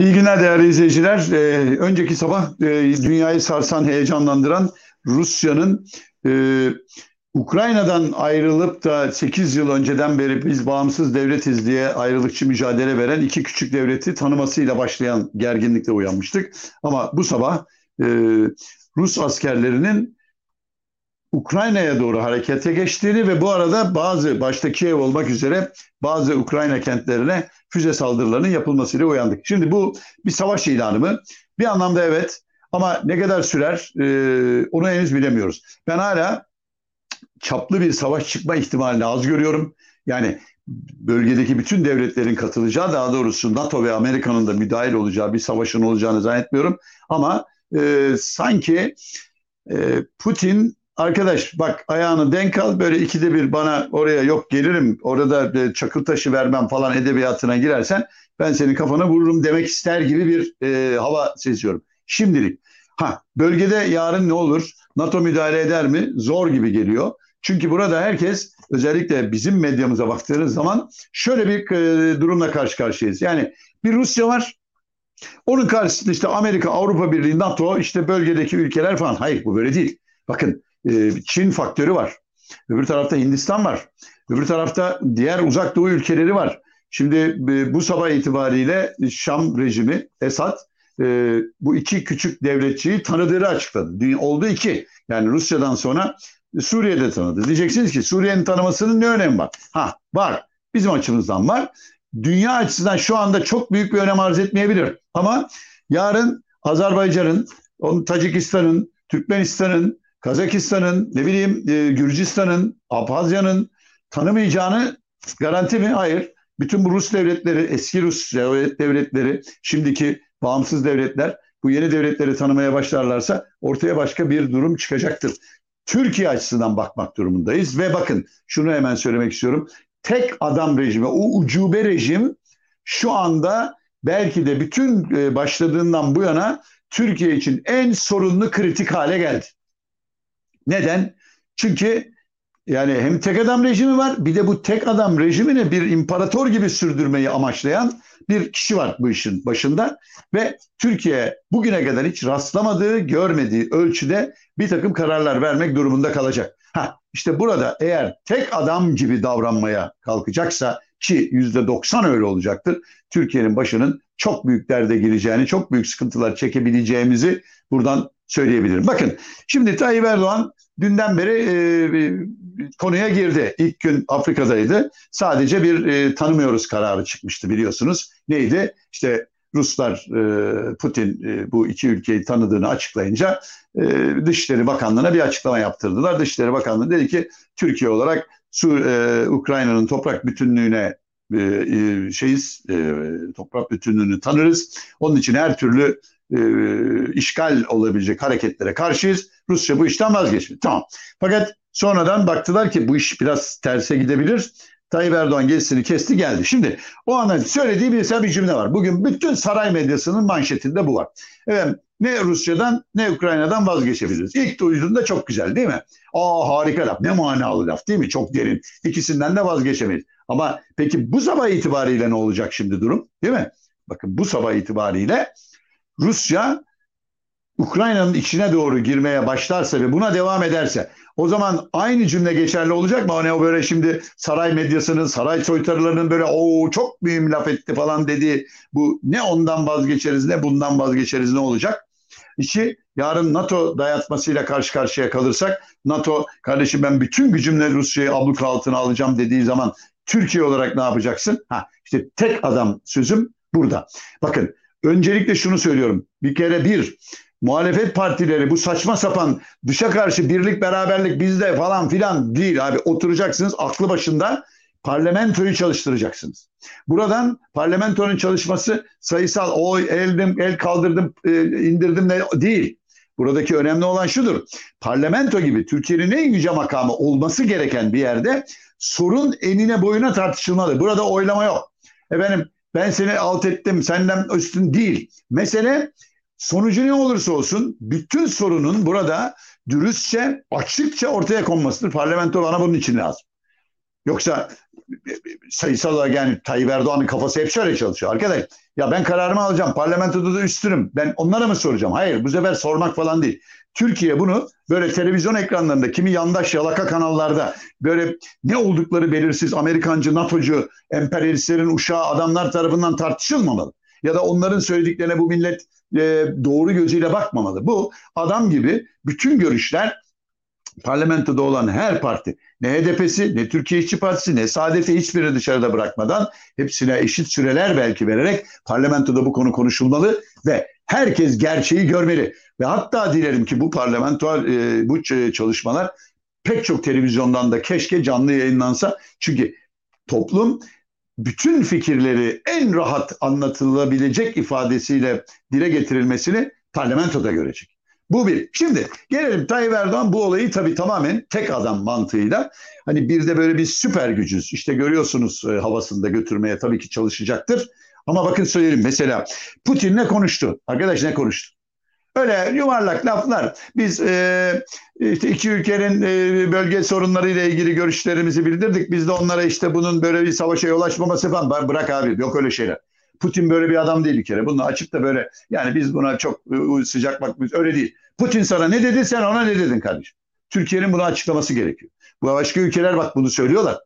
İyi günler değerli izleyiciler. Ee, önceki sabah e, dünyayı sarsan, heyecanlandıran Rusya'nın e, Ukrayna'dan ayrılıp da 8 yıl önceden beri biz bağımsız devletiz diye ayrılıkçı mücadele veren iki küçük devleti tanımasıyla başlayan gerginlikle uyanmıştık. Ama bu sabah e, Rus askerlerinin Ukrayna'ya doğru harekete geçtiğini ve bu arada bazı başta Kiev olmak üzere bazı Ukrayna kentlerine füze saldırılarının yapılmasıyla uyandık. Şimdi bu bir savaş ilanı mı? Bir anlamda evet ama ne kadar sürer e, onu henüz bilemiyoruz. Ben hala çaplı bir savaş çıkma ihtimalini az görüyorum. Yani bölgedeki bütün devletlerin katılacağı daha doğrusu NATO ve Amerika'nın da müdahil olacağı bir savaşın olacağını zannetmiyorum. Ama e, sanki e, Putin Arkadaş bak ayağını denk al böyle ikide bir bana oraya yok gelirim orada e, çakıl taşı vermem falan edebiyatına girersen ben senin kafana vururum demek ister gibi bir e, hava seziyorum. Şimdilik. Ha bölgede yarın ne olur? NATO müdahale eder mi? Zor gibi geliyor. Çünkü burada herkes özellikle bizim medyamıza baktığınız zaman şöyle bir e, durumla karşı karşıyayız. Yani bir Rusya var. Onun karşısında işte Amerika, Avrupa Birliği, NATO, işte bölgedeki ülkeler falan. Hayır bu böyle değil. Bakın ee, Çin faktörü var. Öbür tarafta Hindistan var. Öbür tarafta diğer uzak doğu ülkeleri var. Şimdi e, bu sabah itibariyle Şam rejimi, Esad e, bu iki küçük devletçiyi tanıdığını açıkladı. Dünya, oldu iki. Yani Rusya'dan sonra Suriye'de tanıdı. Diyeceksiniz ki Suriye'nin tanımasının ne önemi var? Ha var. Bizim açımızdan var. Dünya açısından şu anda çok büyük bir önem arz etmeyebilir. Ama yarın Azerbaycan'ın, Tacikistan'ın, Türkmenistan'ın, Kazakistan'ın, ne bileyim e, Gürcistan'ın, Abhazya'nın tanımayacağını garanti mi? Hayır. Bütün bu Rus devletleri, eski Rus devletleri, şimdiki bağımsız devletler bu yeni devletleri tanımaya başlarlarsa ortaya başka bir durum çıkacaktır. Türkiye açısından bakmak durumundayız ve bakın şunu hemen söylemek istiyorum. Tek adam rejimi, o ucube rejim şu anda belki de bütün e, başladığından bu yana Türkiye için en sorunlu kritik hale geldi. Neden? Çünkü yani hem tek adam rejimi var bir de bu tek adam rejimini bir imparator gibi sürdürmeyi amaçlayan bir kişi var bu işin başında ve Türkiye bugüne kadar hiç rastlamadığı, görmediği ölçüde bir takım kararlar vermek durumunda kalacak. Ha işte burada eğer tek adam gibi davranmaya kalkacaksa ki yüzde doksan öyle olacaktır. Türkiye'nin başının çok büyük derde gireceğini, çok büyük sıkıntılar çekebileceğimizi buradan söyleyebilirim. Bakın şimdi Tayyip Erdoğan dünden beri e, konuya girdi. İlk gün Afrika'daydı. Sadece bir e, tanımıyoruz kararı çıkmıştı biliyorsunuz. Neydi? İşte Ruslar e, Putin e, bu iki ülkeyi tanıdığını açıklayınca e, Dışişleri Bakanlığı'na bir açıklama yaptırdılar. Dışişleri Bakanlığı dedi ki Türkiye olarak Su, e, Ukrayna'nın toprak bütünlüğüne e, e, şeyiz, e, toprak bütünlüğünü tanırız. Onun için her türlü e, işgal olabilecek hareketlere karşıyız. Rusya bu işten vazgeçmedi. Tamam. Fakat sonradan baktılar ki bu iş biraz terse gidebilir. Tayyip Erdoğan gezisini kesti geldi. Şimdi o anda söylediği bir, bir cümle var. Bugün bütün saray medyasının manşetinde bu var. Evet ne Rusya'dan ne Ukrayna'dan vazgeçebiliriz. İlk duyduğunda çok güzel değil mi? Aa harika laf ne manalı laf değil mi? Çok derin. İkisinden de vazgeçemeyiz. Ama peki bu sabah itibariyle ne olacak şimdi durum? Değil mi? Bakın bu sabah itibariyle Rusya Ukrayna'nın içine doğru girmeye başlarsa ve buna devam ederse o zaman aynı cümle geçerli olacak mı? Hani o böyle şimdi saray medyasının, saray soytarılarının böyle o çok mühim laf etti falan dediği bu ne ondan vazgeçeriz ne bundan vazgeçeriz ne olacak? İşi yarın NATO dayatmasıyla karşı karşıya kalırsak NATO kardeşim ben bütün gücümle Rusya'yı abluka altına alacağım dediği zaman Türkiye olarak ne yapacaksın? Ha işte tek adam sözüm burada. Bakın öncelikle şunu söylüyorum. Bir kere bir muhalefet partileri bu saçma sapan dışa karşı birlik beraberlik bizde falan filan değil abi oturacaksınız aklı başında parlamentoyu çalıştıracaksınız. Buradan parlamentonun çalışması sayısal oy eldim el kaldırdım e, indirdim ne değil. Buradaki önemli olan şudur. Parlamento gibi Türkiye'nin en yüce makamı olması gereken bir yerde sorun enine boyuna tartışılmalı. Burada oylama yok. Efendim ben seni alt ettim senden üstün değil. Mesele sonucu ne olursa olsun bütün sorunun burada dürüstçe açıkça ortaya konmasıdır. Parlamento bana bunun için lazım. Yoksa sayısal olarak yani Tayyip Erdoğan'ın kafası hep şöyle çalışıyor. Arkadaş ya ben kararımı alacağım. Parlamentoda da üstünüm. Ben onlara mı soracağım? Hayır bu sefer sormak falan değil. Türkiye bunu böyle televizyon ekranlarında kimi yandaş yalaka kanallarda böyle ne oldukları belirsiz Amerikancı, NATO'cu, emperyalistlerin uşağı adamlar tarafından tartışılmamalı. Ya da onların söylediklerine bu millet e, doğru gözüyle bakmamalı. Bu adam gibi bütün görüşler parlamentoda olan her parti ne HDP'si ne Türkiye İşçi Partisi ne Saadet'i hiçbiri dışarıda bırakmadan hepsine eşit süreler belki vererek parlamentoda bu konu konuşulmalı ve herkes gerçeği görmeli. Ve hatta dilerim ki bu parlamento e, bu çalışmalar pek çok televizyondan da keşke canlı yayınlansa. Çünkü toplum bütün fikirleri en rahat anlatılabilecek ifadesiyle dile getirilmesini parlamentoda görecek. Bu bir. Şimdi gelelim Tayyip Erdoğan bu olayı tabii tamamen tek adam mantığıyla hani bir de böyle bir süper gücüz. İşte görüyorsunuz e, havasında götürmeye tabii ki çalışacaktır. Ama bakın söyleyeyim mesela Putin ne konuştu? Arkadaş ne konuştu? Öyle yuvarlak laflar. Biz e, işte iki ülkenin e, bölge sorunlarıyla ilgili görüşlerimizi bildirdik. Biz de onlara işte bunun böyle bir savaşa yol açmaması falan. Bırak abi yok öyle şeyler. Putin böyle bir adam değil bir kere. Bunu açıp da böyle yani biz buna çok e, sıcak bakmıyoruz. Öyle değil. Putin sana ne dedi sen ona ne dedin kardeşim? Türkiye'nin bunu açıklaması gerekiyor. Bu başka ülkeler bak bunu söylüyorlar.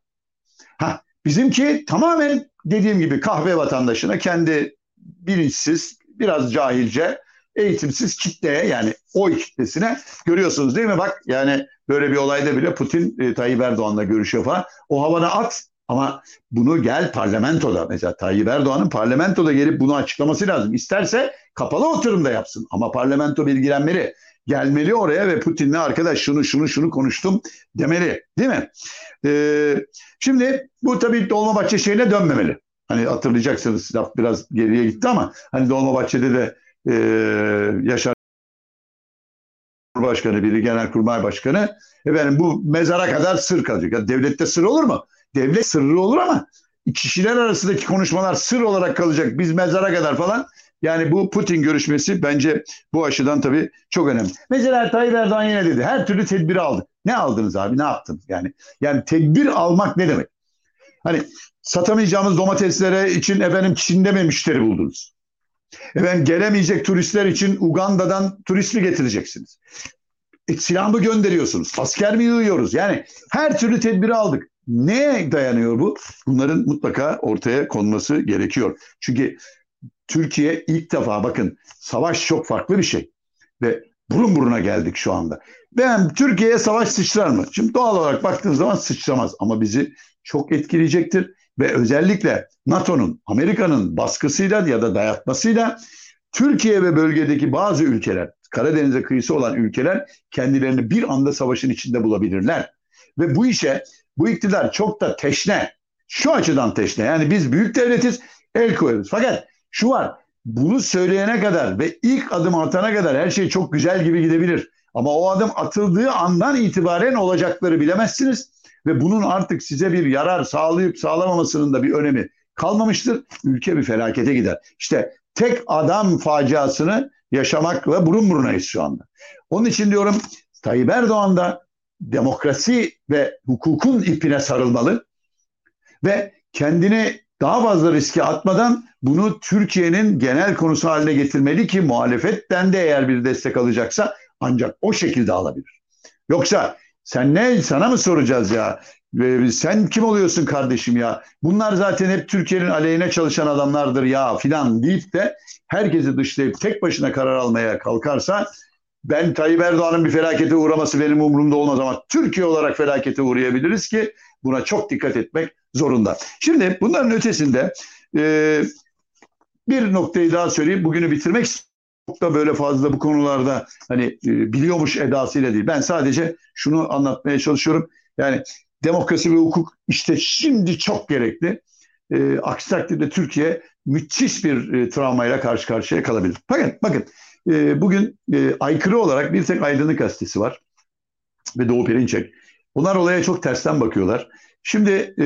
Ha bizimki tamamen dediğim gibi kahve vatandaşına kendi bilinçsiz, biraz cahilce, eğitimsiz kitleye yani oy kitlesine görüyorsunuz değil mi? Bak yani böyle bir olayda bile Putin e, Tayyip Erdoğan'la görüşüyor falan. O havana at ama bunu gel parlamentoda mesela Tayyip Erdoğan'ın parlamentoda gelip bunu açıklaması lazım. İsterse kapalı oturumda yapsın ama parlamento bilgilenmeli. Gelmeli oraya ve Putin'le arkadaş şunu şunu şunu konuştum demeli değil mi? Ee, şimdi bu tabii Dolmabahçe şeyine dönmemeli. Hani hatırlayacaksınız laf biraz geriye gitti ama hani Dolmabahçe'de de e, Yaşar Başkanı biri Genelkurmay Başkanı efendim bu mezara kadar sır kalacak. Ya devlette sır olur mu? Devlet sırrı olur ama kişiler arasındaki konuşmalar sır olarak kalacak. Biz mezara kadar falan. Yani bu Putin görüşmesi bence bu açıdan tabii çok önemli. Mesela Tayyip Erdoğan yine dedi. Her türlü tedbiri aldık. Ne aldınız abi? Ne yaptın? Yani yani tedbir almak ne demek? Hani satamayacağımız domateslere için efendim Çin'de mi müşteri buldunuz? Efendim gelemeyecek turistler için Uganda'dan turist mi getireceksiniz? E, silah mı gönderiyorsunuz? Asker mi yığıyoruz? Yani her türlü tedbiri aldık. Neye dayanıyor bu? Bunların mutlaka ortaya konması gerekiyor. Çünkü Türkiye ilk defa bakın savaş çok farklı bir şey. Ve burun buruna geldik şu anda. Ben Türkiye'ye savaş sıçrar mı? Şimdi doğal olarak baktığınız zaman sıçramaz ama bizi çok etkileyecektir. Ve özellikle NATO'nun, Amerika'nın baskısıyla ya da dayatmasıyla Türkiye ve bölgedeki bazı ülkeler, Karadeniz'e kıyısı olan ülkeler kendilerini bir anda savaşın içinde bulabilirler. Ve bu işe bu iktidar çok da teşne. Şu açıdan teşne. Yani biz büyük devletiz el koyarız. Fakat şu var. Bunu söyleyene kadar ve ilk adım atana kadar her şey çok güzel gibi gidebilir. Ama o adım atıldığı andan itibaren olacakları bilemezsiniz. Ve bunun artık size bir yarar sağlayıp sağlamamasının da bir önemi kalmamıştır. Ülke bir felakete gider. İşte tek adam faciasını yaşamakla burun burunayız şu anda. Onun için diyorum Tayyip Erdoğan da demokrasi ve hukukun ipine sarılmalı ve kendini daha fazla riske atmadan bunu Türkiye'nin genel konusu haline getirmeli ki muhalefetten de eğer bir destek alacaksa ancak o şekilde alabilir. Yoksa sen ne sana mı soracağız ya? Sen kim oluyorsun kardeşim ya? Bunlar zaten hep Türkiye'nin aleyhine çalışan adamlardır ya filan deyip de herkesi dışlayıp tek başına karar almaya kalkarsa ben Tayyip Erdoğan'ın bir felakete uğraması benim umurumda olmaz ama Türkiye olarak felakete uğrayabiliriz ki buna çok dikkat etmek zorunda. Şimdi bunların ötesinde e, bir noktayı daha söyleyeyim. Bugünü bitirmek çok da böyle fazla bu konularda hani e, biliyormuş edasıyla değil. Ben sadece şunu anlatmaya çalışıyorum. Yani demokrasi ve hukuk işte şimdi çok gerekli. E, aksi takdirde Türkiye müthiş bir e, travmayla karşı karşıya kalabilir. Bakın bakın e, bugün e, aykırı olarak bir tek Aydınlık Gazetesi var ve Doğu Perinçek. Bunlar olaya çok tersten bakıyorlar. Şimdi e,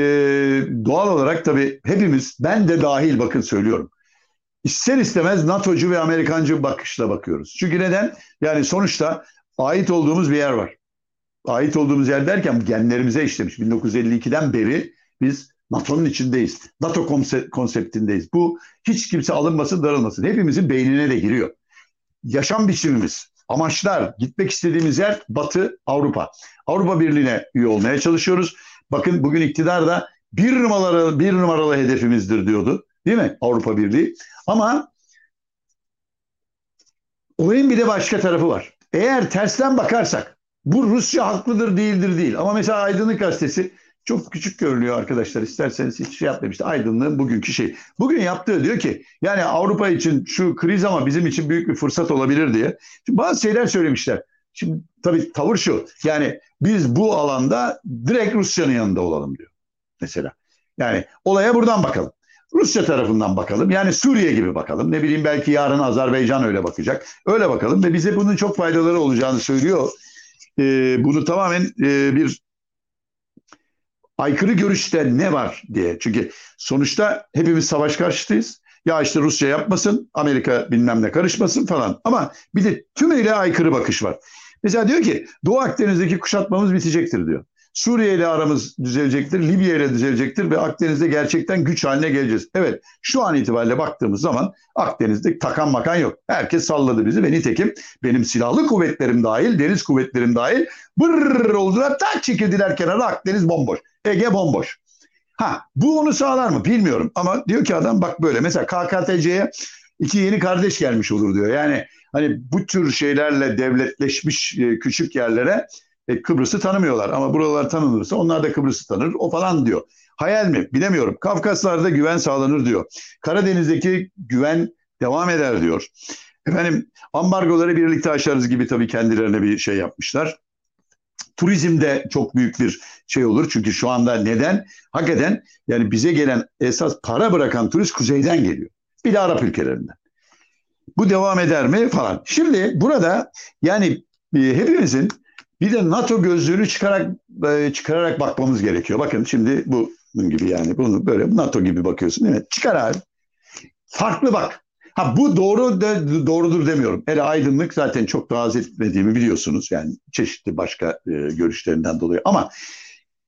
doğal olarak tabii hepimiz, ben de dahil bakın söylüyorum. İster istemez NATO'cu ve Amerikancı bakışla bakıyoruz. Çünkü neden? Yani sonuçta ait olduğumuz bir yer var. Ait olduğumuz yer derken genlerimize işlemiş. 1952'den beri biz NATO'nun içindeyiz. NATO konseptindeyiz. Bu hiç kimse alınmasın, darılmasın. Hepimizin beynine de giriyor. Yaşam biçimimiz, amaçlar, gitmek istediğimiz yer Batı, Avrupa. Avrupa Birliği'ne üye olmaya çalışıyoruz. Bakın bugün iktidar da bir numaralı, bir numaralı hedefimizdir diyordu. Değil mi? Avrupa Birliği. Ama olayın bir de başka tarafı var. Eğer tersten bakarsak bu Rusya haklıdır değildir değil. Ama mesela Aydınlık Gazetesi çok küçük görünüyor arkadaşlar. İsterseniz hiç şey yapmayın. Aydınlığın bugünkü şey. Bugün yaptığı diyor ki yani Avrupa için şu kriz ama bizim için büyük bir fırsat olabilir diye. Şimdi bazı şeyler söylemişler. Şimdi tabii tavır şu. Yani biz bu alanda direkt Rusya'nın yanında olalım diyor. Mesela. Yani olaya buradan bakalım. Rusya tarafından bakalım. Yani Suriye gibi bakalım. Ne bileyim belki yarın Azerbaycan öyle bakacak. Öyle bakalım ve bize bunun çok faydaları olacağını söylüyor. Ee, bunu tamamen e, bir aykırı görüşte ne var diye. Çünkü sonuçta hepimiz savaş karşıtıyız. Ya işte Rusya yapmasın, Amerika bilmem ne karışmasın falan. Ama bir de tümüyle aykırı bakış var. Mesela diyor ki Doğu Akdeniz'deki kuşatmamız bitecektir diyor. Suriye ile aramız düzelecektir, Libya ile düzelecektir ve Akdeniz'de gerçekten güç haline geleceğiz. Evet şu an itibariyle baktığımız zaman Akdeniz'de takan makan yok. Herkes salladı bizi ve nitekim benim silahlı kuvvetlerim dahil, deniz kuvvetlerim dahil bırrrr oldular tak çekildiler kenara Akdeniz bomboş. Ege bomboş. Ha bu onu sağlar mı bilmiyorum ama diyor ki adam bak böyle mesela KKTC'ye iki yeni kardeş gelmiş olur diyor. Yani hani bu tür şeylerle devletleşmiş e, küçük yerlere e, Kıbrıs'ı tanımıyorlar ama buralar tanınırsa onlar da Kıbrıs'ı tanır o falan diyor. Hayal mi? Bilemiyorum. Kafkaslarda güven sağlanır diyor. Karadeniz'deki güven devam eder diyor. Efendim ambargoları birlikte aşarız gibi tabii kendilerine bir şey yapmışlar. Turizmde çok büyük bir şey olur. Çünkü şu anda neden? Hakikaten yani bize gelen esas para bırakan turist kuzeyden geliyor. Bir de Arap ülkelerinden. Bu devam eder mi falan. Şimdi burada yani e, hepimizin bir de NATO gözlüğünü çıkarak e, çıkararak bakmamız gerekiyor. Bakın şimdi bu gibi yani bunu böyle NATO gibi bakıyorsun değil mi? Çıkar abi. Farklı bak. Ha bu doğru de, doğrudur demiyorum. Hele aydınlık zaten çok da etmediğimi biliyorsunuz. Yani çeşitli başka e, görüşlerinden dolayı. Ama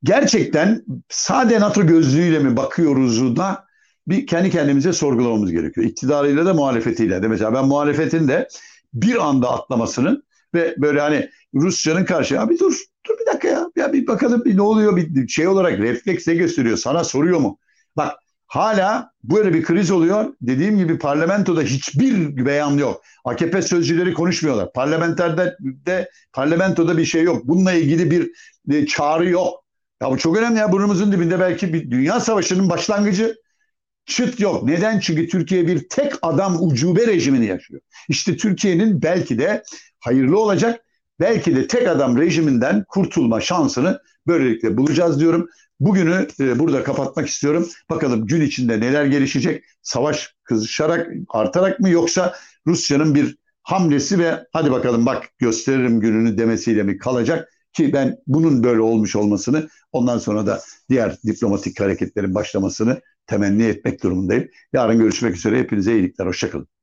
gerçekten sade NATO gözlüğüyle mi bakıyoruz da bir kendi kendimize sorgulamamız gerekiyor. İktidarıyla da muhalefetiyle de. Mesela ben muhalefetin de bir anda atlamasının ve böyle hani Rusya'nın karşı abi dur dur bir dakika ya ya bir bakalım bir ne oluyor bir şey olarak refleks ne gösteriyor sana soruyor mu? Bak hala böyle bir kriz oluyor. Dediğim gibi parlamentoda hiçbir beyan yok. AKP sözcüleri konuşmuyorlar. Parlamenterde de parlamentoda bir şey yok. Bununla ilgili bir, bir çağrı yok. Ya bu çok önemli ya burnumuzun dibinde belki bir dünya savaşının başlangıcı çıt yok. Neden? Çünkü Türkiye bir tek adam ucube rejimini yaşıyor. İşte Türkiye'nin belki de hayırlı olacak. Belki de tek adam rejiminden kurtulma şansını böylelikle bulacağız diyorum. Bugünü e, burada kapatmak istiyorum. Bakalım gün içinde neler gelişecek? Savaş kızışarak, artarak mı yoksa Rusya'nın bir hamlesi ve hadi bakalım bak gösteririm gününü demesiyle mi kalacak? Ki ben bunun böyle olmuş olmasını ondan sonra da diğer diplomatik hareketlerin başlamasını temenni etmek durumundayım. Yarın görüşmek üzere. Hepinize iyilikler. Hoşçakalın.